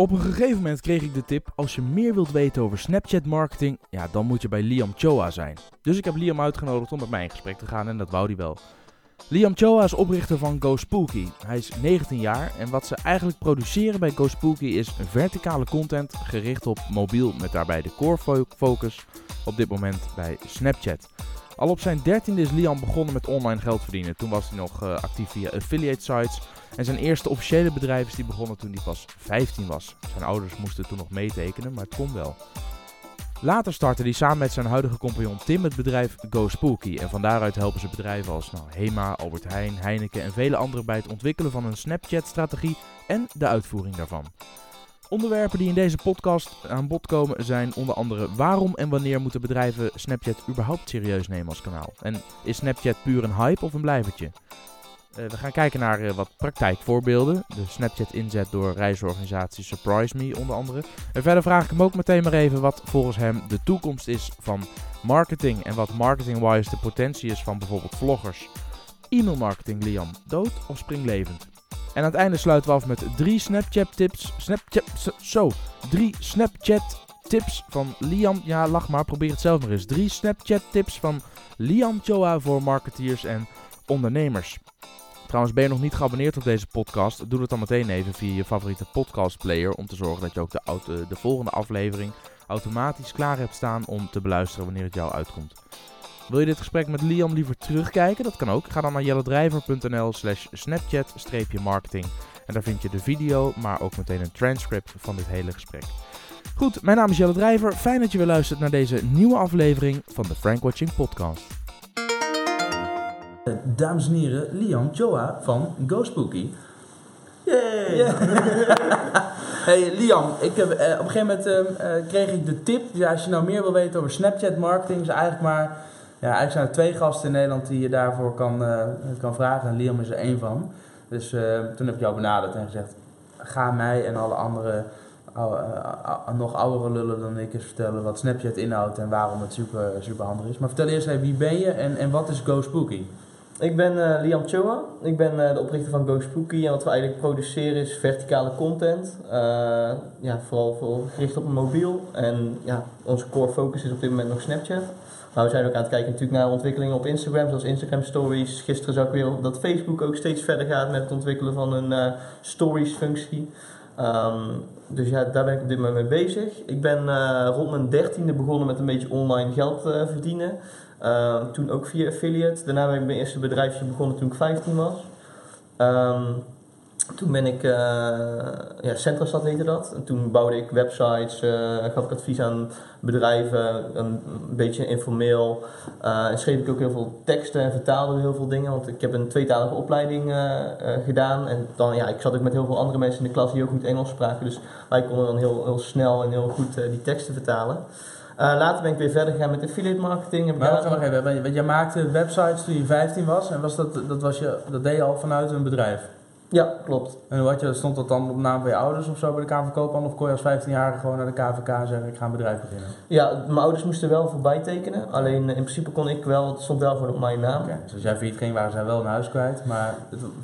Op een gegeven moment kreeg ik de tip: als je meer wilt weten over Snapchat marketing, ja, dan moet je bij Liam Choa zijn. Dus ik heb Liam uitgenodigd om met mij in gesprek te gaan en dat wou hij wel. Liam Choa is oprichter van GoSpooky. Hij is 19 jaar en wat ze eigenlijk produceren bij GoSpooky is verticale content gericht op mobiel met daarbij de core focus op dit moment bij Snapchat. Al op zijn dertiende is Liam begonnen met online geld verdienen. Toen was hij nog uh, actief via affiliate sites. En zijn eerste officiële bedrijf is die begonnen toen hij pas 15 was. Zijn ouders moesten toen nog meetekenen, maar het kon wel. Later startte hij samen met zijn huidige compagnon Tim het bedrijf Go Spooky. En van daaruit helpen ze bedrijven als nou, Hema, Albert Heijn, Heineken en vele anderen bij het ontwikkelen van een Snapchat-strategie en de uitvoering daarvan. Onderwerpen die in deze podcast aan bod komen zijn onder andere waarom en wanneer moeten bedrijven Snapchat überhaupt serieus nemen als kanaal? En is Snapchat puur een hype of een blijvertje? Uh, we gaan kijken naar uh, wat praktijkvoorbeelden. De Snapchat inzet door reisorganisatie Surprise Me onder andere. En verder vraag ik hem ook meteen maar even wat volgens hem de toekomst is van marketing. En wat marketing-wise de potentie is van bijvoorbeeld vloggers. E-mail marketing, Liam, dood of springlevend? En aan het einde sluiten we af met drie Snapchat tips. Snapchat, zo, drie Snapchat tips van Liam. Ja, lach maar, probeer het zelf nog eens. Drie Snapchat tips van Liam Choa voor marketeers en ondernemers. Trouwens, ben je nog niet geabonneerd op deze podcast? Doe het dan meteen even via je favoriete podcastplayer om te zorgen dat je ook de, auto, de volgende aflevering automatisch klaar hebt staan om te beluisteren wanneer het jou uitkomt. Wil je dit gesprek met Liam liever terugkijken? Dat kan ook. Ga dan naar jellodrijver.nl slash snapchat-marketing. En daar vind je de video, maar ook meteen een transcript van dit hele gesprek. Goed, mijn naam is Jelle Drijver. Fijn dat je weer luistert naar deze nieuwe aflevering van de Frank Watching Podcast. Dames en heren, Liam Choa van GoSpooky. Yay! hey Liam, ik heb, eh, op een gegeven moment eh, eh, kreeg ik de tip, ja, als je nou meer wil weten over Snapchat marketing, is eigenlijk maar ja, eigenlijk zijn er twee gasten in Nederland die je daarvoor kan, uh, kan vragen. En Liam is er één van. Dus toen heb ik jou benaderd en gezegd: ga mij en alle andere nog oudere lullen dan ik eens vertellen wat Snapchat inhoudt en waarom het super, super handig is. Maar vertel eerst even wie ben je en, en wat is Go Spooky? Ik ben Liam Choa. Ik ben de oprichter van Go Spooky. En wat we eigenlijk produceren is verticale content. ja, vooral voor, gericht op een mobiel. En ja, onze core focus is op dit moment nog Snapchat. Maar we zijn ook aan het kijken natuurlijk naar ontwikkelingen op Instagram, zoals Instagram Stories. Gisteren zag ik weer dat Facebook ook steeds verder gaat met het ontwikkelen van een uh, Stories functie. Um, dus ja, daar ben ik op dit moment mee bezig. Ik ben rond mijn dertiende begonnen met een beetje online geld verdienen. Uh, toen ook via affiliate. Daarna ben ik mijn eerste bedrijfje begonnen toen ik 15 was. Um, toen ben ik, uh, ja, Centrastad heette dat. En toen bouwde ik websites, uh, gaf ik advies aan bedrijven, een, beetje informeel. Uh, en schreef ik ook heel veel teksten en vertaalde heel veel dingen. Want ik heb een tweetalige opleiding gedaan. En dan, ja, ik zat ook met heel veel andere mensen in de klas die ook goed Engels spraken. Dus wij konden dan heel, heel snel en heel goed die teksten vertalen. Later ben ik weer verder gegaan met affiliate marketing. Maar wacht even, want jij maakte websites toen je 15 was. En was dat, dat, was je, dat deed je al vanuit een bedrijf? Ja, klopt. En wat je, stond dat dan op naam van je ouders of zo bij de KVK Of kon je als 15-jarige gewoon naar de KVK zeggen ik ga een bedrijf beginnen? Ja, mijn ouders moesten wel voorbij tekenen. Alleen in principe kon ik wel, het stond wel gewoon op mijn naam. Okay. Dus als jij failliet ging waren zij wel een huis kwijt, maar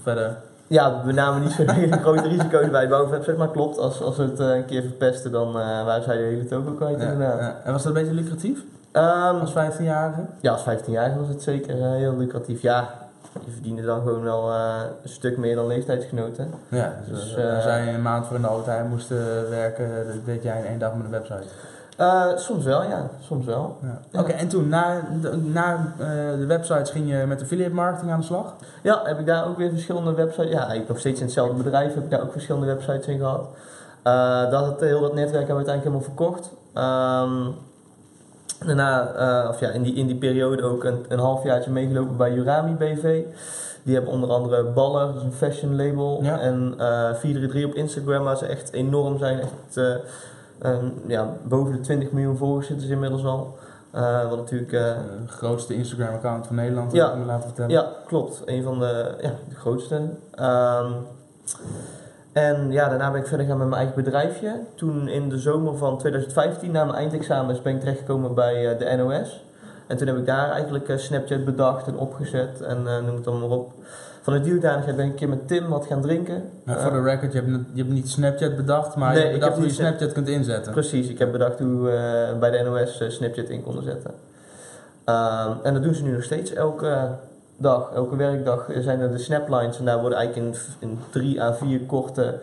verder... Ja, we namen niet zo'n hele grote risico's bij het bouwwebsite, maar klopt, als, als we het uh, een keer verpesten dan uh, waren zij de hele toko kwijt ja. En was dat een beetje lucratief? Um, als 15-jarige? Ja, als 15-jarige was het zeker uh, heel lucratief. Ja, je verdiende dan gewoon wel uh, een stuk meer dan leeftijdsgenoten. Ja, dus, dus uh, als jij een maand voor een auto moest werken, dat deed jij in één dag met een website? Uh, soms wel, ja. Soms wel. Ja. Ja. Oké, en toen, na, na de websites, ging je met affiliate marketing aan de slag? Ja, heb ik daar ook weer verschillende websites. Ja, ik nog steeds in hetzelfde bedrijf heb ik daar ook verschillende websites in gehad. dat het, heel dat netwerk hebben we uiteindelijk helemaal verkocht. Um, Daarna, of ja, in die, in die periode ook een, een halfjaartje meegelopen bij Urami BV. Die hebben onder andere Baller, dat is een fashion label. En uh, 433 op Instagram, waar ze echt enorm zijn. Echt, uh, ja, boven de 20 miljoen volgers zitten ze inmiddels al. Uh, wat natuurlijk... Uh, de grootste Instagram-account van Nederland, ja, ik me laten vertellen. Ja, klopt. Een van de, ja, de grootste. Um, en ja, daarna ben ik verder gaan met mijn eigen bedrijfje. Toen in de zomer van 2015, na mijn eindexamens, ben ik terechtgekomen bij uh, de NOS. En toen heb ik daar eigenlijk Snapchat bedacht en opgezet en noem het dan maar op. Van de duurdanigheid ben ik een keer met Tim wat gaan drinken. Maar voor Eh, de record, je hebt, niet- je hebt niet Snapchat bedacht, maar Nee, je hebt bedacht heb hoe je Snapchat kunt inzetten. Precies, ik heb bedacht hoe we eh, bij de NOS eh, Snapchat in konden zetten. Ehm, en dat doen ze nu nog steeds elke dag, elke werkdag eh, zijn er de snaplines en daar worden eigenlijk in, in drie à vier korte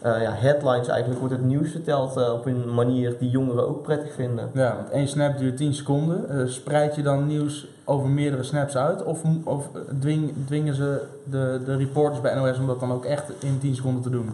eh, ja, headlines eigenlijk wordt het nieuws verteld eh, op een manier die jongeren ook prettig vinden. Ja, want één snap duurt 10 seconden. Eh, spreid je dan nieuws over meerdere snaps uit? Of, of dwing, dwingen ze de, de reporters bij NOS om dat dan ook echt in 10 seconden te doen?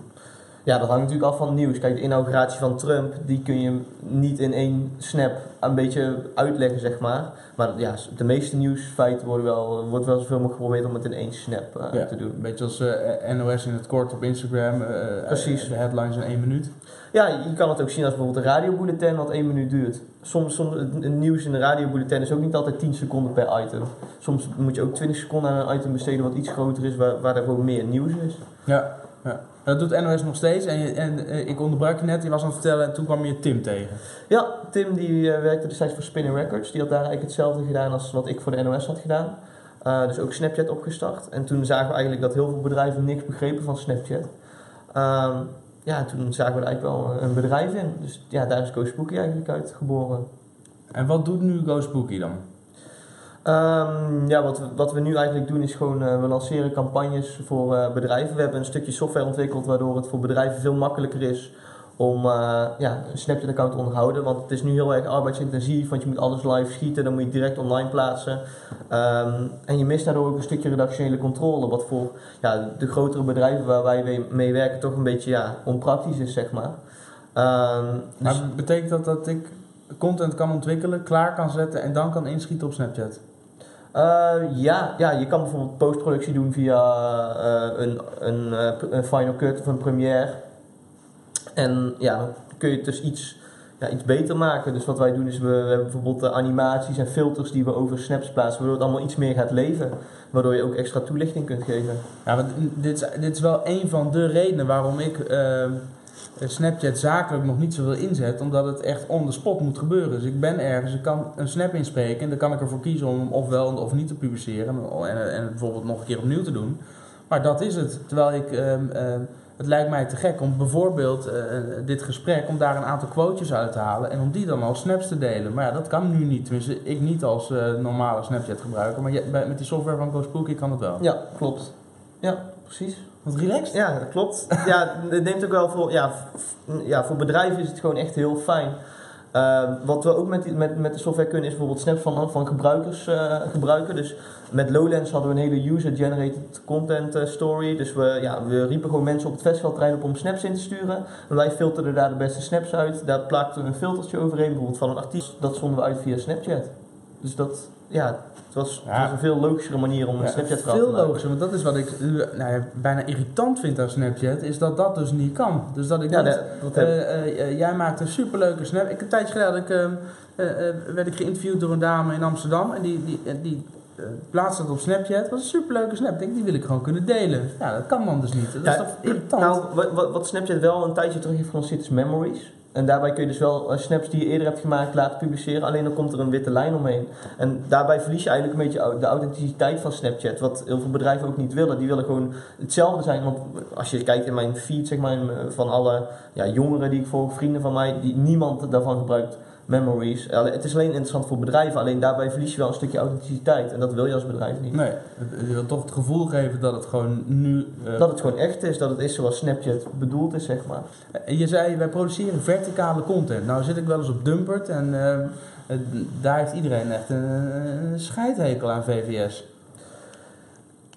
Ja, dat hangt natuurlijk af van het nieuws. Kijk, de inauguratie van Trump, die kun je niet in één snap een beetje uitleggen, zeg maar. Maar ja, de meeste nieuwsfeiten worden wel, wordt wel zoveel mogelijk geprobeerd om het in één snap eh, Ja, te doen. Een beetje als eh, NOS in het kort op Instagram. eh, Precies. De headlines in één minuut. Ja, je kan het ook zien als bijvoorbeeld een radiobulletin wat één minuut duurt. Soms, soms het het nieuws in een radiobulletin is ook niet altijd 10 seconden per item. Soms moet je ook 20 seconden aan een item besteden wat iets groter is, waar, waar er gewoon meer nieuws is. Ja, ja. Dat doet NOS nog steeds. En, je, en eh, ik onderbrak je net, je was aan het vertellen en toen kwam je Tim tegen. Ja, Tim die eh, werkte destijds voor Spinning Records. Die had daar eigenlijk hetzelfde gedaan als wat ik voor de NOS had gedaan. Eh, dus ook Snapchat opgestart. En toen zagen we eigenlijk dat heel veel bedrijven niks begrepen van Snapchat. Ehm, ja, toen zagen we er eigenlijk wel een bedrijf in. Dus ja, daar is Go Spooky eigenlijk uit geboren. En wat doet nu Go Spooky dan? Ehm, ja, wat we, wat we nu eigenlijk doen is gewoon, eh, we lanceren campagnes voor eh, bedrijven. We hebben een stukje software ontwikkeld waardoor het voor bedrijven veel makkelijker is om eh, ja, een Snapchat-account te onderhouden. Want het is nu heel erg arbeidsintensief, want je moet alles live schieten, dan moet je direct online plaatsen. Ehm, en je mist daardoor ook een stukje redactionele controle, wat voor ja, de grotere bedrijven waar wij mee- mee werken toch een beetje ja, onpraktisch is, zeg maar. Ehm, dus- Maar betekent dat dat ik content kan ontwikkelen, klaar kan zetten en dan kan inschieten op Snapchat? Eh, ja, ja, je kan bijvoorbeeld postproductie doen via eh, een, een, eh, een Final Cut of een Premiere. En ja, dan kun je het dus iets, ja, iets beter maken. Dus wat wij doen is, we, hebben bijvoorbeeld animaties en filters die we over snaps plaatsen, waardoor het allemaal iets meer gaat leven. Waardoor je ook extra toelichting kunt geven. Ja, dit is, dit is wel een van de redenen waarom ik Snapchat zakelijk nog niet zoveel inzet, omdat het echt on the spot moet gebeuren. Dus ik ben ergens, ik kan een snap inspreken en dan kan ik ervoor kiezen om hem ofwel of niet te publiceren en, en bijvoorbeeld nog een keer opnieuw te doen. Maar dat is het. Terwijl ik, ehm, ehm, het lijkt mij te gek om bijvoorbeeld eh, dit gesprek, om daar een aantal quotejes uit te halen en om die dan als snaps te delen. Maar ja, dat kan nu niet. Tenminste, ik niet als eh, normale Snapchat gebruiker, maar je- met die software van GoSpooky kan het wel. Ja, klopt. Ja, precies. Relaxed. Ja, dat klopt. ja, het neemt ook wel voor, ja, ja, voor bedrijven is het gewoon echt heel fijn. Eh, wat we ook met, met, met de software kunnen is bijvoorbeeld snaps van, van gebruikers eh, gebruiken. Dus met Lowlands hadden we een hele user-generated content eh, story. Dus we, ja, we riepen gewoon mensen op het festivalterrein op om snaps in te sturen. En wij filterden daar de beste snaps uit. Daar plaatsten we een filtertje overheen, bijvoorbeeld van een artiest. Dat zonden we uit via Snapchat. Dus dat, ja, het was, het Ja. was een veel logischere manier om een Ja, Snapchat te veel maken. logischer, want dat is wat ik nou ja, bijna irritant vind aan Snapchat, is dat dat dus niet kan. Dus dat ik Ja, niet, dat- eh, eh, eh, jij maakt een superleuke snap. Ik, een tijdje geleden ik, ehm, eh, eh, werd ik geïnterviewd door een dame in Amsterdam en die, die, die eh, plaatste dat op Snapchat. Dat was een superleuke snap. Ik denk, die wil ik gewoon kunnen delen. Ja, dat kan dan dus niet. Dat Ja, is toch irritant? Nou, wat Snapchat wel een tijdje terug heeft gelanceerd is Memories. En daarbij kun je dus wel eh, snaps die je eerder hebt gemaakt laten publiceren. Alleen dan komt er een witte lijn omheen. En daarbij verlies je eigenlijk een beetje de authenticiteit van Snapchat. Wat heel veel bedrijven ook niet willen. Die willen gewoon hetzelfde zijn. Want als je kijkt in mijn feed zeg maar, eh, van alle ja, jongeren die ik volg, vrienden van mij, die, niemand daarvan gebruikt Memories. Het is alleen interessant voor bedrijven. Alleen daarbij verlies je wel een stukje authenticiteit. En dat wil je als bedrijf niet. nee, je wil toch het gevoel geven dat het gewoon nu... eh, Dat het gewoon echt is. Dat het is zoals Snapchat bedoeld is, zeg maar. Je zei, wij produceren verticale content. Nou zit ik wel eens op Dumpert en eh, eh, daar heeft iedereen echt een, een scheidhekel aan VVS.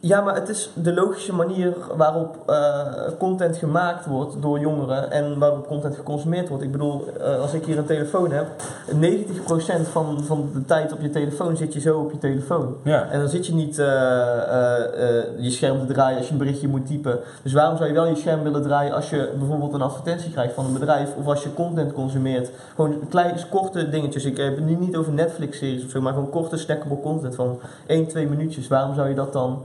Ja, maar het is de logische manier waarop eh, content gemaakt wordt door jongeren en waarop content geconsumeerd wordt. Ik bedoel, eh, als ik hier een telefoon heb, 90% van, van de tijd op je telefoon zit je zo op je telefoon. Ja. En dan zit je niet eh, je scherm te draaien als je een berichtje moet typen. Dus waarom zou je wel je scherm willen draaien als je bijvoorbeeld een advertentie krijgt van een bedrijf of als je content consumeert? Gewoon kleine, korte dingetjes. Ik heb het nu niet over Netflix-series of zo, maar gewoon korte snackable content van 1, 2 minuutjes. Waarom zou je dat dan,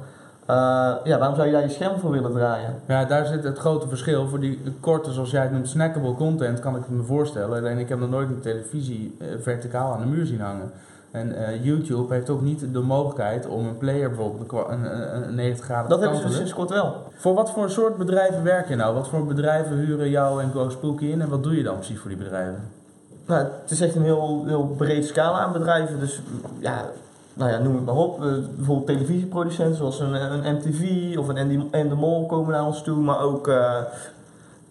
ja, waarom zou je daar je scherm voor willen draaien? Ja, daar zit het grote verschil. Voor die korte, zoals jij het noemt, snackable content, kan ik het me voorstellen. Alleen ik heb nog nooit een televisie eh, verticaal aan de muur zien hangen. En eh, YouTube heeft ook niet de mogelijkheid om een player bijvoorbeeld een, een, een, een 90 graden Dat te hebben ze dus sinds kort wel. Voor wat voor soort bedrijven werk je nou? Wat voor bedrijven huren jou en Go Spooky in? En wat doe je dan precies voor die bedrijven? Nou, het is echt een heel, heel breed scala aan bedrijven. Dus ja, nou ja, noem het maar op. Eh, bijvoorbeeld televisieproducenten zoals een, een MTV of een Andy, Endemol komen naar ons toe. Maar ook eh,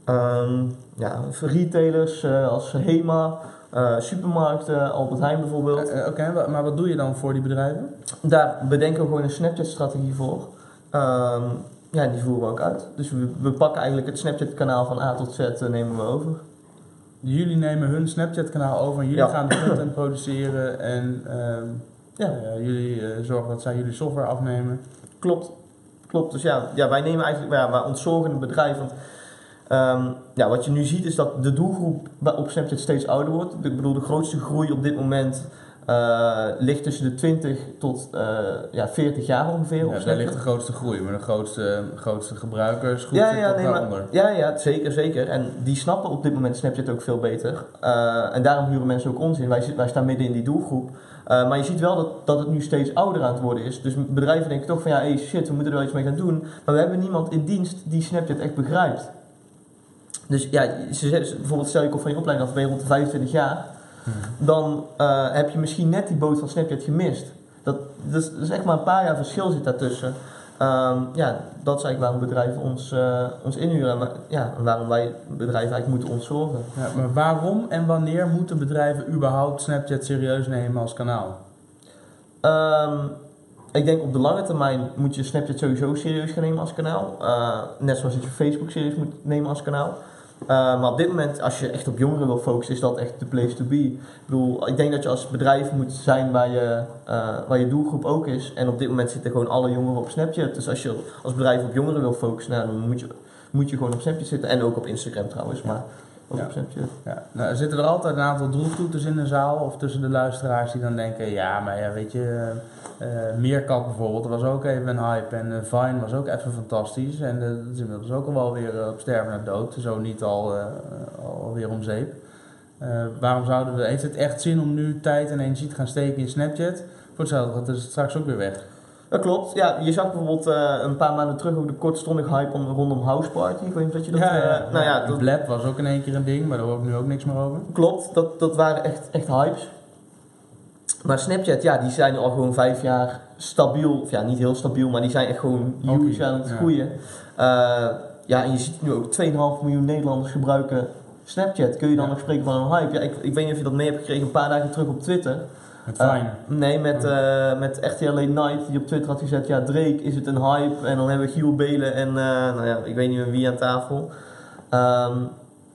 ehm, ja, retailers eh, als Hema, eh, supermarkten, Albert Heijn bijvoorbeeld. Eh, eh, Oké, maar wat doe je dan voor die bedrijven? Daar bedenken we gewoon een Snapchat-strategie voor. Ehm, ja, die voeren we ook uit. Dus we, we pakken eigenlijk het Snapchat-kanaal van A tot Z eh, nemen we over. Jullie nemen hun Snapchat kanaal over en jullie Ja. gaan de content produceren en ehm, Ja. jullie eh, zorgen dat zij jullie software afnemen. Klopt. Klopt. Dus ja, ja wij nemen eigenlijk, ja, wij ontzorgen het bedrijf. Want ehm, ja, wat je nu ziet is dat de doelgroep op Snapchat steeds ouder wordt. Ik bedoel, de grootste groei op dit moment eh, ligt tussen de 20 tot eh, ja, 40 jaar ongeveer op Ja, daar ligt de grootste groei, maar de grootste, grootste gebruikersgroep Ja, ja, nee, maar, ja, ja, zeker, zeker. En die snappen op dit moment Snapchat ook veel beter. En daarom huren mensen ook ons in. Wij, wij staan midden in die doelgroep. Eh, maar je ziet wel dat, dat het nu steeds ouder aan het worden is. Dus bedrijven denken toch van ja, hey, shit, we moeten er wel iets mee gaan doen. Maar we hebben niemand in dienst die Snapchat echt begrijpt. Dus ja, ze zeggen, bijvoorbeeld stel je komt van je opleiding af, ben je rond de 25 jaar. Dan eh, heb je misschien net die boot van Snapchat gemist. Dat, dat, is, dat is echt maar een paar jaar verschil zit daartussen. Ehm, ja, dat is eigenlijk waarom bedrijven ons, eh, ons inhuren. En ja, waarom wij bedrijven eigenlijk moeten ontzorgen. Ja, maar waarom en wanneer moeten bedrijven überhaupt Snapchat serieus nemen als kanaal? Ehm, ik denk op de lange termijn moet je Snapchat sowieso serieus gaan nemen als kanaal. Eh, net zoals dat je Facebook serieus moet nemen als kanaal. Eh, maar op dit moment, als je echt op jongeren wil focussen, is dat echt de place to be. Ik bedoel, ik denk dat je als bedrijf moet zijn waar je, eh, waar je doelgroep ook is. En op dit moment zitten gewoon alle jongeren op Snapchat. Dus als je als bedrijf op jongeren wil focussen, nou, dan moet je, moet je gewoon op Snapchat zitten. En ook op Instagram trouwens, maar Ja. Ja, nou, er zitten er altijd een aantal droeftoeters in de zaal of tussen de luisteraars die dan denken, ja, maar ja, weet je, eh, Meerkat bijvoorbeeld, was ook even een hype en eh, Vine was ook even fantastisch en eh, dat is inmiddels ook al wel weer op sterven naar dood, zo niet al, alweer om zeep. Waarom zouden we, heeft het echt zin om nu tijd en energie te gaan steken in Snapchat? Voor hetzelfde gaat het straks ook weer weg. Dat klopt. Ja, je zag bijvoorbeeld eh, een paar maanden terug ook de kortstondige hype om, rondom House Party. Ik weet niet of je dat... eh, nou ja, dat, Blab was ook in één keer een ding, maar daar hoor ik nu ook niks meer over. Klopt, dat, dat waren echt, echt hypes. Maar Snapchat, ja, die zijn al gewoon vijf jaar stabiel. Of ja, niet heel stabiel, maar die zijn echt gewoon huge aan het ja. groeien. Eh, ja, en je ziet nu ook 2,5 miljoen Nederlanders gebruiken Snapchat. Kun je dan Ja. nog spreken van een hype? Ja, ik, ik weet niet of je dat mee hebt gekregen een paar dagen terug op Twitter. Met nee, met, Oh. eh met RTL Night die op Twitter had gezet, ja, Drake is het een hype. En dan hebben we Giel Belen en, eh, nou ja, ik weet niet meer wie aan tafel. Ehm,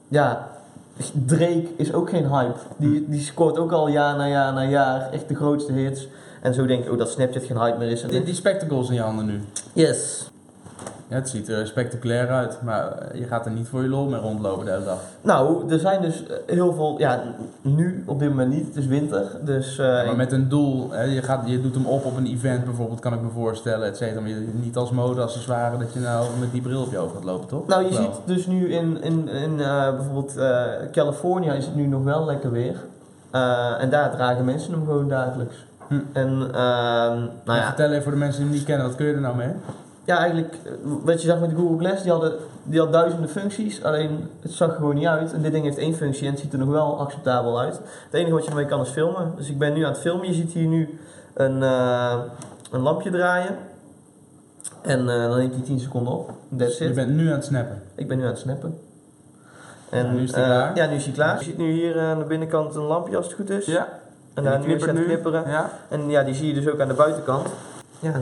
ja, Drake is ook geen hype. Die, die scoort ook al jaar na jaar na jaar echt de grootste hits. En zo denk ik ook dat Snapchat geen hype meer is. En Die, die spectacles in je handen nu. Yes. Ja, het ziet er spectaculair uit, maar eh, je gaat er niet voor je lol mee rondlopen de hele dag. Nou, er zijn dus eh, heel veel, ja, nu op dit moment niet, het is winter. Dus, eh, maar met een doel, hè, je, gaat, je doet hem op op een event bijvoorbeeld, kan ik me voorstellen, et cetera. Maar je, niet als modeaccessoire dat je nou met die bril op je hoofd gaat lopen, toch? Nou, je Wel. ziet dus nu in, in, in bijvoorbeeld eh Californië is het nu nog wel lekker weer. En daar dragen mensen hem gewoon dagelijks. Hm. En ehm, nou ja, Vertel even voor de mensen die hem niet kennen, wat kun je er nou mee? Ja, eigenlijk eh, wat je zag met de Google Glass, die, hadden, die had duizenden functies, alleen het zag er gewoon niet uit. En dit ding heeft één functie en het ziet er nog wel acceptabel uit. Het enige wat je ermee kan is filmen. Dus ik ben nu aan het filmen. Je ziet hier nu een, eh, een lampje draaien. En eh, dan neemt hij 10 seconden op. That's Je it. bent nu aan het snappen. Ik ben nu aan het snappen. En, Ja, nu is eh, klaar. Ja, nu is hij klaar. Je ziet nu hier aan de binnenkant een lampje als het goed is. Ja. En daar nu is hij aan het knipperen. Ja. En ja, die zie je dus ook aan de buitenkant. Ja,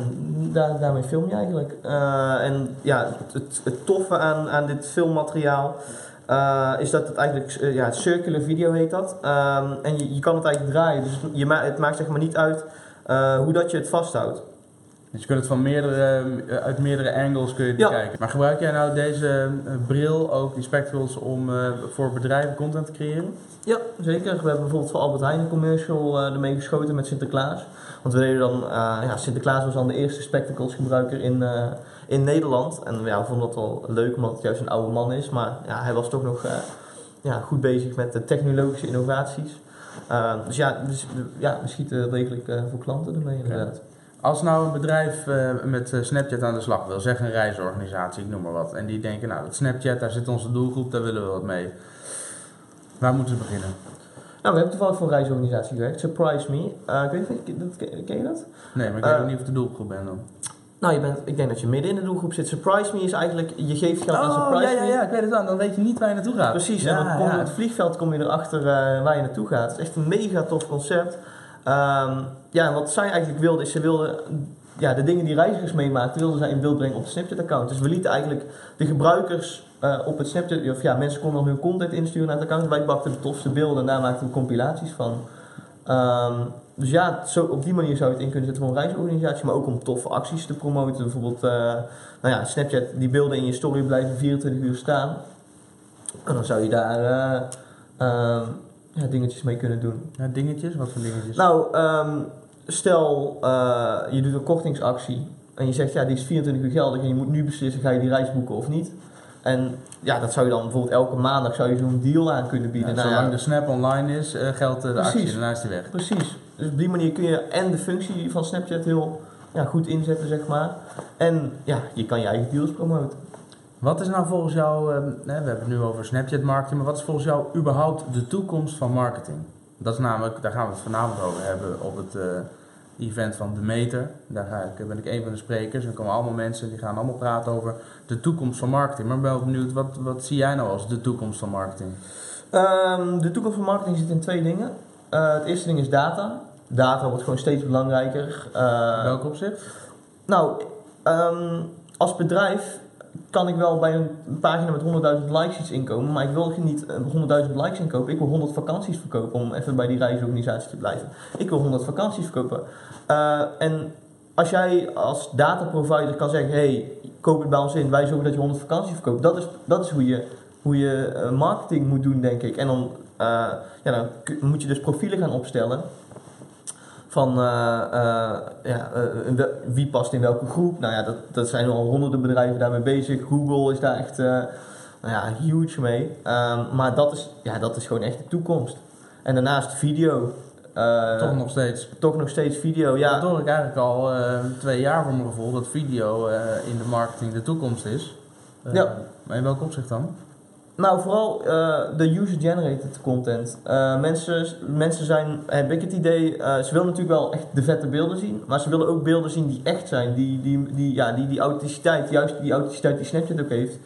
daar, daarmee film je eigenlijk. Eh, en ja, het, het, toffe aan, aan dit filmmateriaal eh, is dat het eigenlijk, eh, ja, circular video heet dat. Ehm, en je, je kan het eigenlijk draaien, dus je ma het maakt zeg maar niet uit hoe dat je het vasthoudt. Dus je kunt het van meerdere, eh, uit meerdere angles kun je Ja. bekijken. Maar gebruik jij nou deze eh, bril, ook die spectacles, om eh, voor bedrijven content te creëren? Ja, zeker. We hebben bijvoorbeeld voor Albert Heijn een commercial ermee geschoten met Sinterklaas. Want we deden dan, ja, Sinterklaas was dan de eerste spectacles gebruiker in, in Nederland. En ja, we vonden dat wel leuk omdat het juist een oude man is. Maar ja, hij was toch nog ja, goed bezig met de technologische innovaties. Dus ja, dus, ja, we schieten degelijk voor klanten ermee inderdaad. Als nou een bedrijf eh, met eh, Snapchat aan de slag wil, zeg een reisorganisatie, ik noem maar wat, en die denken, nou, dat Snapchat, daar zit onze doelgroep, daar willen we wat mee. Waar moeten ze beginnen? Nou, we hebben toevallig voor een reisorganisatie gewerkt, Surprise Me. Eh, ik weet niet, ken je dat? Nee, maar ik weet ook niet of de doelgroep ben dan. Nou, je bent, ik denk dat je midden in de doelgroep zit. Surprise Me is eigenlijk, je geeft geld aan Oh, Surprise ja, ja, Me. ja, ik weet het dan. Dan weet je niet waar je naartoe gaat. Precies, ja, en dan kom je ja. op het vliegveld kom je erachter eh, waar je naartoe gaat. Het is echt een mega tof concept. Ehm, ja, wat zij eigenlijk wilde, is ze wilde ja, de dingen die reizigers meemaakten, wilden zij in beeld brengen op het Snapchat-account. Dus we lieten eigenlijk de gebruikers eh, op het Snapchat, of ja, mensen konden hun content insturen naar het account. Wij bakten de tofste beelden en daar maakten we compilaties van. Ehm, dus ja, zo, op die manier zou je het in kunnen zetten voor een reisorganisatie, maar ook om toffe acties te promoten. Bijvoorbeeld, eh, nou ja, Snapchat, die beelden in je story blijven 24 uur staan. En dan zou je daar eh, ehm, ja, dingetjes mee kunnen doen. Ja, dingetjes? Wat voor dingetjes? Nou, ehm, stel eh, je doet een kortingsactie en je zegt ja, die is 24 uur geldig en je moet nu beslissen ga je die reis boeken of niet. En ja, dat zou je dan bijvoorbeeld elke maandag zou je zo'n deal aan kunnen Ja, bieden. Nou zolang ja, de snap online is, eh, geldt eh, de Precies. actie en daarna is die weg. Precies. Dus op die manier kun je en de functie van Snapchat heel ja, goed inzetten, zeg maar. En ja, je kan je eigen deals promoten. Wat is nou volgens jou, eh, we hebben het nu over Snapchat marketing, maar wat is volgens jou überhaupt de toekomst van marketing? Dat is namelijk, daar gaan we het vanavond over hebben op het eh, event van De Meter. Daar ga ik, ben ik een van de sprekers. Er komen allemaal mensen die gaan allemaal praten over de toekomst van marketing. Maar ik ben wel benieuwd, wat, wat zie jij nou als de toekomst van marketing? Ehm, de toekomst van marketing zit in twee dingen. Eh, het eerste ding is data. Data wordt gewoon steeds belangrijker. In welk opzicht? Nou, ehm, als bedrijf kan ik wel bij een pagina met 100.000 likes iets inkomen, maar ik wil niet eh, 100.000 likes inkopen. Ik wil 100 vakanties verkopen om even bij die reisorganisatie te blijven. Ik wil 100 vakanties verkopen. Eh, en als jij als dataprovider kan zeggen, hey, koop het bij ons in, wij zorgen dat je 100 vakanties verkoopt. Dat is, dat is hoe je, hoe je eh, marketing moet doen, denk ik. En dan, eh, ja, dan moet je dus profielen gaan opstellen van eh, eh, ja, eh, wie past in welke groep. Nou ja, dat, dat zijn al honderden bedrijven daarmee bezig. Google is daar echt nou ja, huge mee. Ehm, maar dat is, ja, dat is gewoon echt de toekomst. En daarnaast video. Toch nog steeds. toch nog steeds video. Ja, Dat hoor ik eigenlijk al twee jaar voor mijn gevoel, dat video in de marketing de toekomst is. Ja. Maar in welk opzicht dan? Nou, vooral eh, de user-generated content. Eh, mensen, mensen zijn, heb ik het idee, eh, ze willen natuurlijk wel echt de vette beelden zien, maar ze willen ook beelden zien die echt zijn, die, die, die, ja, die, die authenticiteit, juist die authenticiteit die Snapchat ook heeft.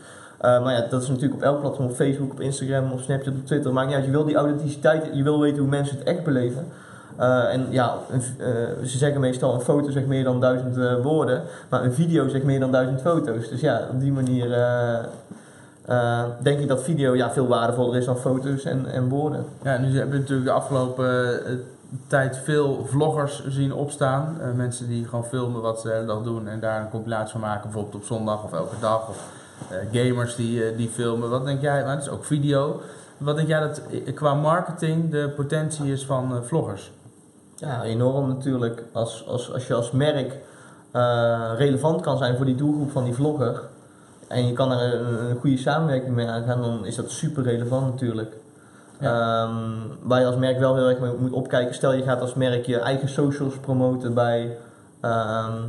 Maar ja, dat is natuurlijk op elk platform, op Facebook, op Instagram, op Snapchat, op Twitter. Niet uit, je wil die authenticiteit, je wil weten hoe mensen het echt beleven. En ja, ze zeggen meestal een foto zegt meer dan duizend woorden, maar een video zegt meer dan duizend foto's. Dus ja, op die manier eh, denk ik dat video ja, veel waardevoller is dan foto's en, en woorden. Ja, nu hebben we natuurlijk de afgelopen eh, tijd veel vloggers zien opstaan. Eh, mensen die gewoon filmen wat ze de hele dag doen en daar een compilatie van maken, bijvoorbeeld op zondag of elke dag. Of gamers die, die filmen. Wat denk jij, maar het is ook video. Wat denk jij dat qua marketing de potentie is van vloggers? Ja, enorm natuurlijk. Als, als, als je als merk relevant kan zijn voor die doelgroep van die vlogger en je kan er een, een goede samenwerking mee aangaan, dan is dat super relevant natuurlijk. Ehm, waar je als merk wel heel erg mee moet opkijken. Stel je gaat als merk je eigen socials promoten bij, ehm,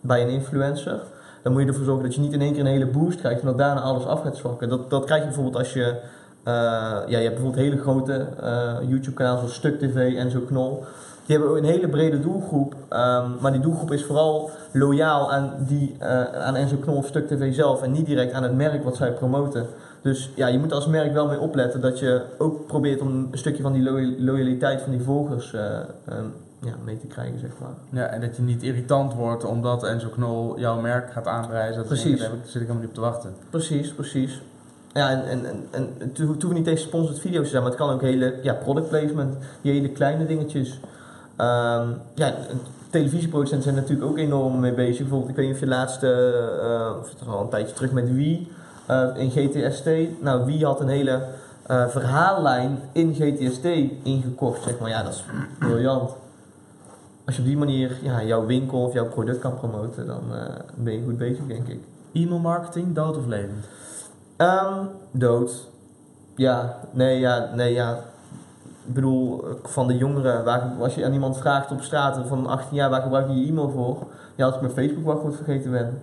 bij een influencer. Dan moet je ervoor zorgen dat je niet in één keer een hele boost krijgt en dat daarna alles af gaat zwakken. Dat, dat krijg je bijvoorbeeld als je. eh, ja, je hebt bijvoorbeeld hele grote eh, YouTube-kanaals zoals Stuk TV en zo Knol. Die hebben ook een hele brede doelgroep, ehm, maar die doelgroep is vooral loyaal aan, die, eh, aan Enzo Knol of Stuk TV zelf en niet direct aan het merk wat zij promoten. Dus ja, je moet als merk wel mee opletten dat je ook probeert om een stukje van die lo- loyaliteit van die volgers eh, ehm, ja, mee te krijgen, zeg maar. Ja, en dat je niet irritant wordt omdat Enzo Knol jouw merk gaat aanprijzen. Dat Precies. Daar zit ik helemaal niet op te wachten. Precies, precies. Ja, en, en, en, en het ho- het hoeft niet eens sponsored video's te zijn, maar het kan ook hele ja, product placement, die hele kleine dingetjes. Ehm, ja, en televisieproducenten zijn natuurlijk ook enorm mee bezig. Bijvoorbeeld, ik weet niet of je laatste, eh, of het al een tijdje terug met Wii eh, in GTST. Nou, Wii had een hele eh, verhaallijn in GTST ingekocht, zeg maar. Ja, dat is briljant. Als je op die manier ja, jouw winkel of jouw product kan promoten, dan eh, ben je goed bezig, denk ik. E-mail marketing, dood of levend? Ehm, dood. Ja, nee, ja, nee, ja. Ik bedoel, van de jongeren, waar, als je aan iemand vraagt op straat van 18 jaar, waar gebruik je je e-mail voor? Ja, als ik mijn Facebook wachtwoord vergeten ben.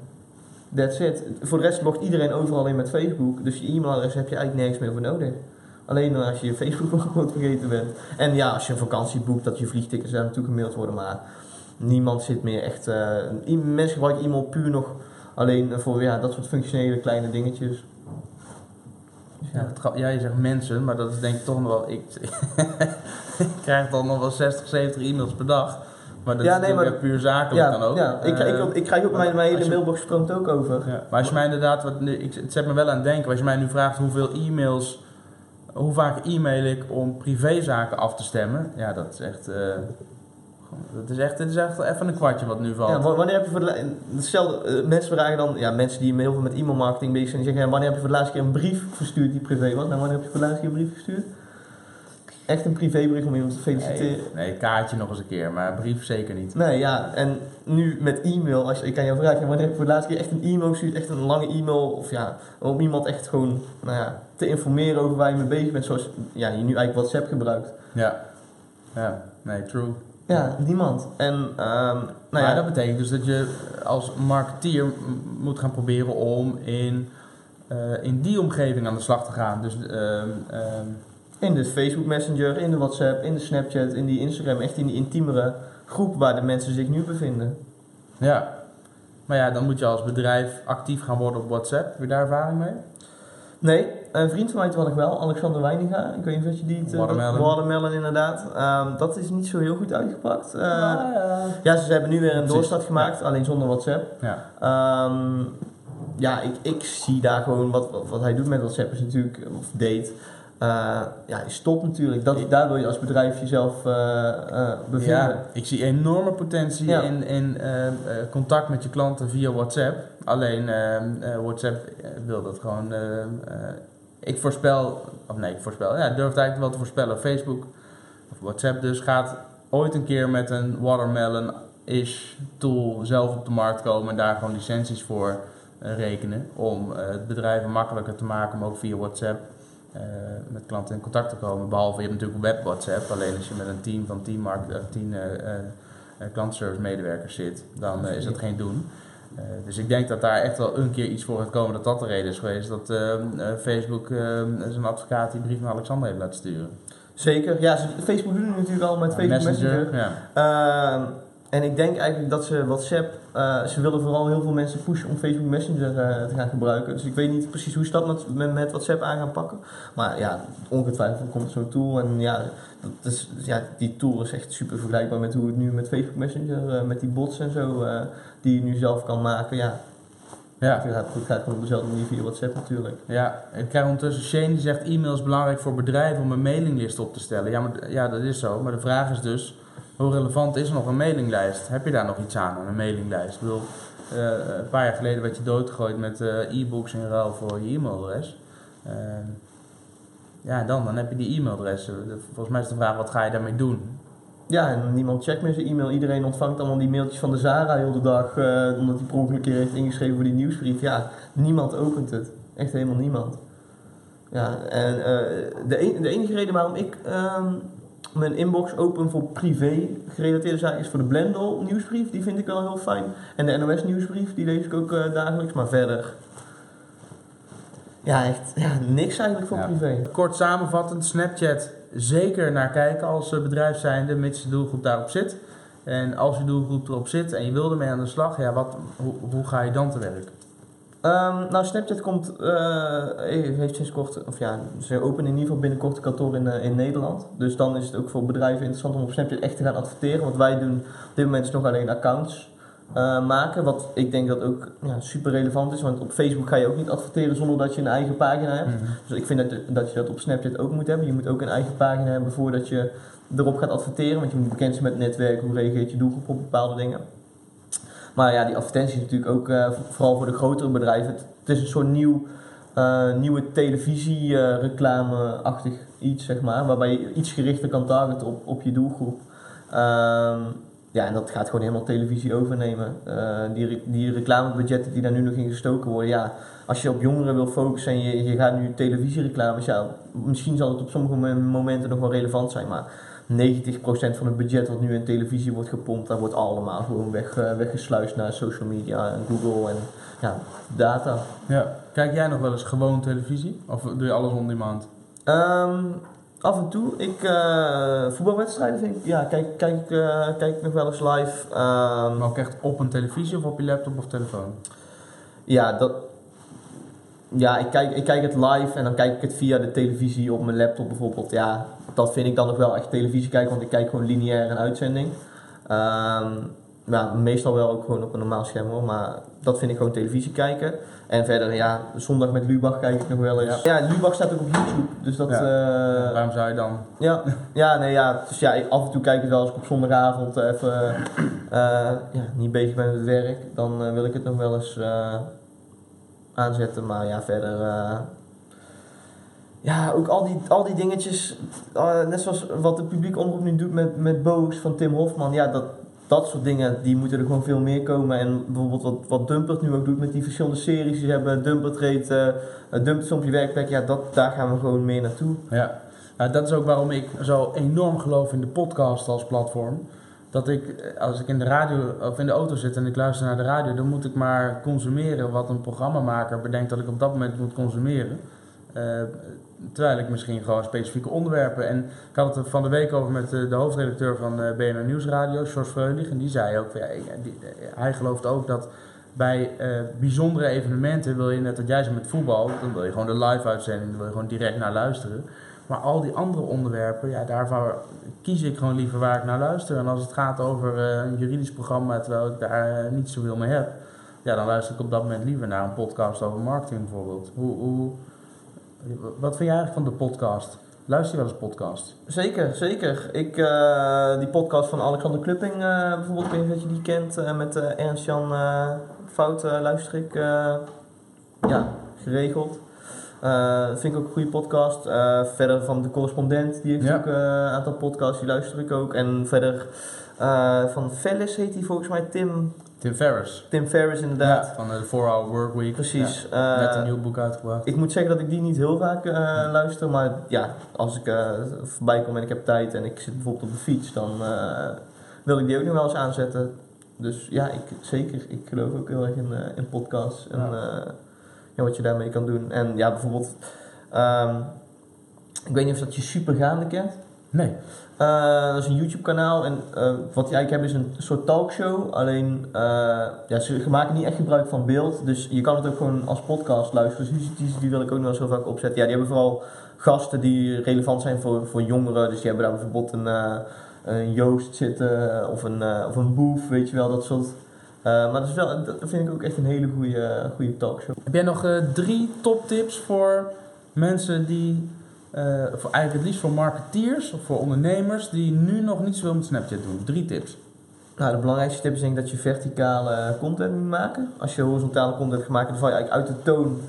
That's it. Voor de rest logt iedereen overal in met Facebook, dus je e-mailadres heb je eigenlijk nergens meer voor nodig. Alleen als je je Facebook wachtwoord vergeten bent. En ja, als je een vakantie boekt, dat je vliegtickets daar naartoe gemaild worden, maar niemand zit meer echt... eh, i- mensen gebruiken e-mail puur nog alleen voor ja, dat soort functionele kleine dingetjes. Ja, ja, je zegt mensen, maar dat is denk ik toch nog wel. Ik, ik krijg dan nog wel 60, 70 e-mails per dag. Maar dat Ja, is nee, maar- puur zakelijk Ja, dan ook. ja. Ik, krijg- Eh, ik, ik krijg ook mijn, mijn hele mailbox stroomt ook over. Ja, maar als je mij inderdaad, wat nu, ik, het zet me wel aan het denken, als je mij nu vraagt hoeveel e-mails, hoe vaak e-mail ik om privézaken af te stemmen, ja, dat is echt, eh, dat is echt, dit is echt even een kwartje wat nu valt. Ja, wa- wanneer heb je voor de la- hetzelfde, eh, mensen vragen dan, ja, mensen die heel veel met e-mailmarketing bezig zijn, die zeggen, wanneer heb je voor de laatste keer een brief verstuurd die privé was? Nou, wanneer heb je voor de laatste keer een brief gestuurd? Echt een privébericht om iemand te feliciteren. nee, nee, kaartje nog eens een keer, maar brief zeker niet. Nee, ja, en nu met e-mail, als ik aan jou vraag, ja, wanneer heb je voor de laatste keer echt een e-mail gestuurd, echt een lange e-mail, of ja, om iemand echt gewoon, nou ja, te informeren over waar je mee bezig bent, zoals ja, je nu eigenlijk WhatsApp gebruikt. Ja, ja, nee, true. Ja, niemand. En, ehm, nou maar ja, dat betekent dus dat je als marketeer moet gaan proberen om in, eh, in die omgeving aan de slag te gaan. Dus ehm, ehm, In de Facebook Messenger, in de WhatsApp, in de Snapchat, in die Instagram, echt in die intiemere groep waar de mensen zich nu bevinden. Ja. Maar ja, dan moet je als bedrijf actief gaan worden op WhatsApp. Heb je daar ervaring mee? Nee, een vriend van mij toevallig wel, Alexander Weininga. Ik weet niet of je die... eh, Watermelon. Watermelon, inderdaad. Ehm, dat is niet zo heel goed uitgepakt. Eh, ja. ja, ze hebben nu weer een doorstart gemaakt, alleen zonder WhatsApp. ja. Ehm, ja, ik, ik zie daar gewoon wat, wat, wat hij doet met WhatsApp is natuurlijk, of deed. eh, ja, is top natuurlijk. Dat, daar wil je als bedrijf jezelf eh, bevinden. Ja, ik zie enorme potentie Ja. in, in eh, eh, contact met je klanten via WhatsApp. Alleen WhatsApp wil dat gewoon. Ik voorspel, of nee, ik voorspel, ja, ik durf het eigenlijk wel te voorspellen. Facebook, of WhatsApp dus, gaat ooit een keer met een Watermelon-ish tool zelf op de markt komen en daar gewoon licenties voor eh, rekenen. Om eh, het bedrijven makkelijker te maken om ook via WhatsApp eh, met klanten in contact te komen. Behalve je hebt natuurlijk web WhatsApp. Alleen als je met een team van 10 markt, eh, 10 eh, eh, eh, klantservice medewerkers zit, dan is dat geen doen. Eh, dus ik denk dat daar echt wel een keer iets voor gaat komen dat dat de reden is geweest. Dat eh, eh, Facebook eh, zijn advocaat die brief naar Alexander heeft laten sturen. Zeker. Ja, Facebook doet het natuurlijk al met Facebook Messenger. ja. En ik denk eigenlijk dat ze WhatsApp, eh, ze willen vooral heel veel mensen pushen om Facebook Messenger eh, te gaan gebruiken. Dus ik weet niet precies hoe ze dat met, met, met WhatsApp aan gaan pakken. Maar ja, ongetwijfeld komt zo'n tool. En ja, dat is, ja, die tool is echt super vergelijkbaar met hoe het nu met Facebook Messenger, eh, met die bots en zo, die je nu zelf kan maken. Ja, Ja. het gaat, het gaat gewoon op dezelfde manier via WhatsApp natuurlijk. Ja, ik krijg ondertussen Shane die zegt e-mail is belangrijk voor bedrijven om een mailinglist op te stellen. Ja, maar, ja, dat is zo. Maar de vraag is dus, hoe relevant is nog een mailinglijst? Heb je daar nog iets aan, aan een mailinglijst? Ik bedoel, eh, een paar jaar geleden werd je doodgegooid met eh, e-books in ruil voor je e-mailadres. Eh, ja, dan, dan heb je die e-mailadres. De- Volgens mij is de vraag, wat ga je daarmee doen? Ja, en niemand checkt meer zijn e-mail. Iedereen ontvangt allemaal die mailtjes van de Zara heel de dag. eh, omdat hij per ongeluk keer heeft ingeschreven voor die nieuwsbrief. Ja, niemand opent het. Echt helemaal niemand. Ja, en de, een- de enige reden waarom ik ehm, mijn inbox open voor privé gerelateerde zaken is voor de Blendel nieuwsbrief. Die vind ik wel heel fijn. En de NOS nieuwsbrief, die lees ik ook eh, dagelijks. Maar verder... Ja, echt ja, niks eigenlijk voor Ja. privé. Kort samenvattend, Snapchat zeker naar kijken als eh, bedrijf zijnde, mits de doelgroep daarop zit. En als je doelgroep erop zit en je wil ermee aan de slag, ja, wat, hoe, hoe ga je dan te werk? Ehm, nou, Snapchat komt, eh, heeft sinds kort, of ja, ze openen in ieder geval binnenkort een kantoor in, eh, in Nederland. Dus dan is het ook voor bedrijven interessant om op Snapchat echt te gaan adverteren. Wat wij doen op dit moment is nog alleen accounts eh, maken. Wat ik denk dat ook ja, super relevant is, want op Facebook ga je ook niet adverteren zonder dat je een eigen pagina hebt. Dus ik vind dat, dat je dat op Snapchat ook moet hebben. Je moet ook een eigen pagina hebben voordat je erop gaat adverteren. Want je moet bekend zijn met het netwerk, hoe reageert je doelgroep op bepaalde dingen. Maar ja, die advertenties is natuurlijk ook eh, vooral voor de grotere bedrijven. Het, is een soort nieuw, eh, nieuwe televisie-reclame-achtig iets, zeg maar. Waarbij je iets gerichter kan targeten op, op je doelgroep. Ehm, ja, en dat gaat gewoon helemaal televisie overnemen. Eh, die, die reclamebudgetten die daar nu nog in gestoken worden, ja, als je op jongeren wil focussen en je, je gaat nu televisiereclames, ja, misschien zal het op sommige mom- momenten nog wel relevant zijn, maar 90% van het budget wat nu in televisie wordt gepompt, dat wordt allemaal gewoon weg, eh, weggesluist naar social media en Google en ja, data. Ja. Kijk jij nog wel eens gewoon televisie? Of doe je alles on demand? Ehm, af en toe, ik, eh, voetbalwedstrijden vind ik, ja, kijk, kijk, eh, kijk ik nog wel eens live. Ehm, Maar ook echt op een televisie of op je laptop of telefoon? Ja, dat. Ja, ik kijk, ik kijk het live en dan kijk ik het via de televisie op mijn laptop bijvoorbeeld. Ja, dat vind ik dan nog wel echt televisie kijken, want ik kijk gewoon lineair een uitzending. Ehm, ja, meestal wel ook gewoon op een normaal scherm hoor, maar dat vind ik gewoon televisie kijken. En verder, ja, zondag met Lubach kijk ik nog wel eens. Ja, Lubach staat ook op YouTube, dus dat... eh, Waarom zou je dan? ja, ja, nee, ja. Dus ja, af en toe kijk ik het wel als ik op zondagavond even eh, ja, niet bezig ben met het werk. Dan eh, wil ik het nog wel eens aanzetten. Maar ja, verder. Ja, ook al die, al die dingetjes. eh, net zoals wat de publiek omroep nu doet met, met Boos van Tim Hofman. Ja, dat, dat soort dingen die moeten er gewoon veel meer komen. En bijvoorbeeld wat, wat Dumpert nu ook doet met die verschillende series. Die ze hebben Dumpert reed, eh Dumpert soms je werkplek. Ja, dat, daar gaan we gewoon meer naartoe. Ja. Dat is ook waarom ik zo enorm geloof in de podcast als platform. Dat ik, eh, als ik in de radio of in de auto zit en ik luister naar de radio, dan moet ik maar consumeren wat een programmamaker bedenkt dat ik op dat moment moet consumeren. Eh, terwijl ik misschien gewoon specifieke onderwerpen. En ik had het van de week over met eh, de hoofdredacteur van eh, BNR Nieuwsradio, George Freulich. En die zei ook, ja, eh, hij gelooft ook dat bij bijzondere evenementen wil je net wat jij zei met voetbal, dan wil je gewoon de live uitzending, dan wil je gewoon direct naar luisteren. Maar al die andere onderwerpen, ja, daarvoor kies ik gewoon liever waar ik naar luister. En als het gaat over een juridisch programma, terwijl ik daar niet zoveel mee heb, ja, dan luister ik op dat moment liever naar een podcast over marketing bijvoorbeeld. Hoe, hoe, wat vind jij eigenlijk van de podcast? Luister je wel eens podcast? Zeker, zeker. Ik, eh, die podcast van Alexander Klupping eh, bijvoorbeeld, ik weet niet of je die kent, eh, met Ernst-Jan Fout luister ik ja, geregeld. Dat vind ik ook een goede podcast. Verder van de correspondent, die heeft Ja. ook een aantal podcasts, die luister ik ook. En verder van Fellis heet hij volgens mij, Tim, Tim Ferriss. Tim Ferriss inderdaad. Ja, van de 4-Hour Workweek. Precies. Ja, net Eh, een nieuw boek uitgebracht. ik moet zeggen dat ik die niet heel vaak eh, luister, maar ja, als ik eh, voorbij kom en ik heb tijd en ik zit bijvoorbeeld op de fiets, dan wil ik die ook nog wel eens aanzetten. Dus ja, ik, zeker. Ik geloof ook heel erg in, in podcasts en Ja. ja, wat je daarmee kan doen. En ja, bijvoorbeeld, ehm, ik weet niet of dat je Supergaande kent. Nee. Eh, dat is een YouTube kanaal en eh, wat die eigenlijk hebben is een soort talkshow. Alleen eh, ja, ze maken niet echt gebruik van beeld. Dus je kan het ook gewoon als podcast luisteren. Dus die, die, wil ik ook nog zo vaak opzetten. Ja, die hebben vooral gasten die relevant zijn voor, voor jongeren. Dus die hebben daar bijvoorbeeld een, een Joost zitten of een, of een Boef, weet je wel, dat soort. Maar dat, is wel, dat vind ik ook echt een hele goede, goede talkshow. Heb jij nog drie toptips voor mensen die, eh, voor eigenlijk het liefst voor marketeers of voor ondernemers die nu nog niet zoveel met Snapchat doen? Drie tips. Nou, de belangrijkste tip is denk ik dat je verticale content moet maken. Als je horizontale content gaat maken, dan val je eigenlijk uit de toon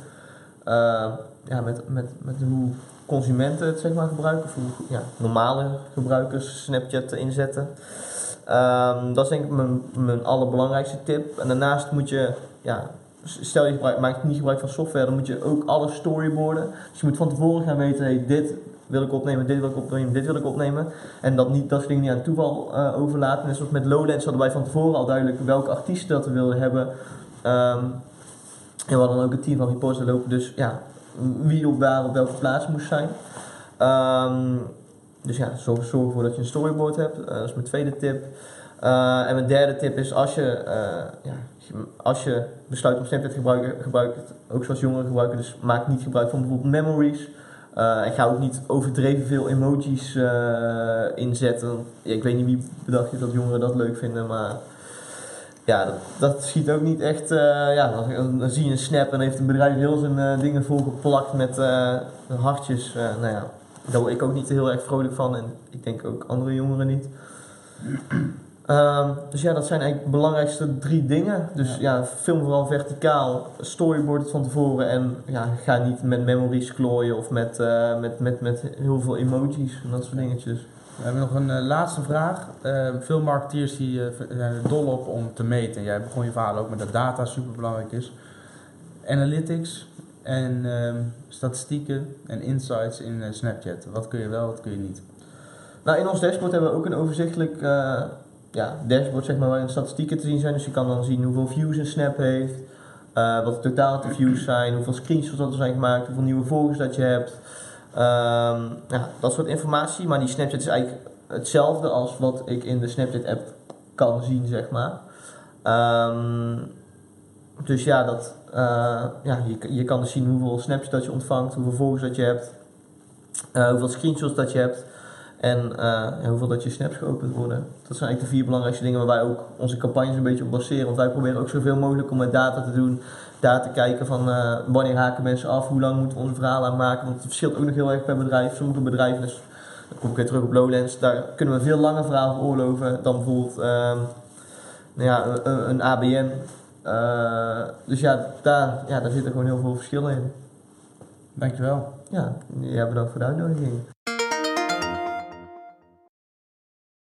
eh, ja, met, met, met hoe consumenten het zeg maar, gebruiken. Of hoe ja, normale gebruikers Snapchat inzetten. Ehm, dat is denk ik mijn, mijn allerbelangrijkste tip. En daarnaast moet je, ja, stel je gebruik, maakt niet gebruik van software, dan moet je ook alles storyboarden. Dus je moet van tevoren gaan weten, hey, dit wil ik opnemen, dit wil ik opnemen, dit wil ik opnemen. En dat, niet, dat soort dingen niet aan toeval eh, overlaten. Net zoals met Lowlands hadden wij van tevoren al duidelijk welke artiesten dat we wilden hebben. Ehm, en we hadden ook een team van reporters lopen, dus ja, wie op waar op welke plaats moest zijn. Ehm, dus ja, zorg, zorg ervoor dat je een storyboard hebt. Eh, dat is mijn tweede tip. Eh, en mijn derde tip is als je, ja, als je besluit om Snapchat te gebruiken, gebruik het ook zoals jongeren gebruiken. Dus maak niet gebruik van bijvoorbeeld memories. Eh, en ga ook niet overdreven veel emojis eh, inzetten. Ja, ik weet niet wie bedacht heeft dat jongeren dat leuk vinden, maar ja, dat, dat schiet ook niet echt. eh, ja, dan, zie je een snap en heeft een bedrijf heel zijn dingen volgeplakt met hartjes. Nou ja, daar word ik ook niet heel erg vrolijk van en ik denk ook andere jongeren niet. Ehm, dus ja, dat zijn eigenlijk de belangrijkste drie dingen. Dus ja, film vooral verticaal, storyboard het van tevoren en ja, ga niet met memories klooien of met, eh, met, met, met heel veel emojis en dat soort dingetjes. We hebben nog een eh, laatste vraag. Eh, veel marketeers die, eh, zijn er dol op om te meten. Jij begon je verhaal ook met dat data super belangrijk is. Analytics en ehm, statistieken en insights in eh, Snapchat. Wat kun je wel, wat kun je niet? Nou, in ons dashboard hebben we ook een overzichtelijk eh, ja, dashboard zeg maar, waarin statistieken te zien zijn. Dus je kan dan zien hoeveel views een snap heeft, eh, wat de totaal de views zijn, hoeveel screenshots dat er zijn gemaakt, hoeveel nieuwe volgers dat je hebt. Ehm, ja, dat soort informatie. Maar die Snapchat is eigenlijk hetzelfde als wat ik in de Snapchat app kan zien, zeg maar. Ehm, dus ja, dat, eh, ja je, je kan dus zien hoeveel snaps dat je ontvangt, hoeveel volgers dat je hebt, eh, hoeveel screenshots dat je hebt. En eh, ja, hoeveel dat je snaps geopend worden. Dat zijn eigenlijk de vier belangrijkste dingen waar wij ook onze campagnes een beetje op baseren. Want wij proberen ook zoveel mogelijk om met data te doen. Daar te kijken van eh, wanneer haken mensen af, hoe lang moeten we ons verhaal aan maken. Want het verschilt ook nog heel erg per bedrijf. Sommige bedrijven, dus dan kom ik weer terug op Lowlands, daar kunnen we veel langer verhaal veroorloven dan bijvoorbeeld ehm, nou ja, een, een ABN. Eh, dus ja daar, ja, daar zitten gewoon heel veel verschillen in. Dankjewel. Ja, ja bedankt voor de uitnodiging.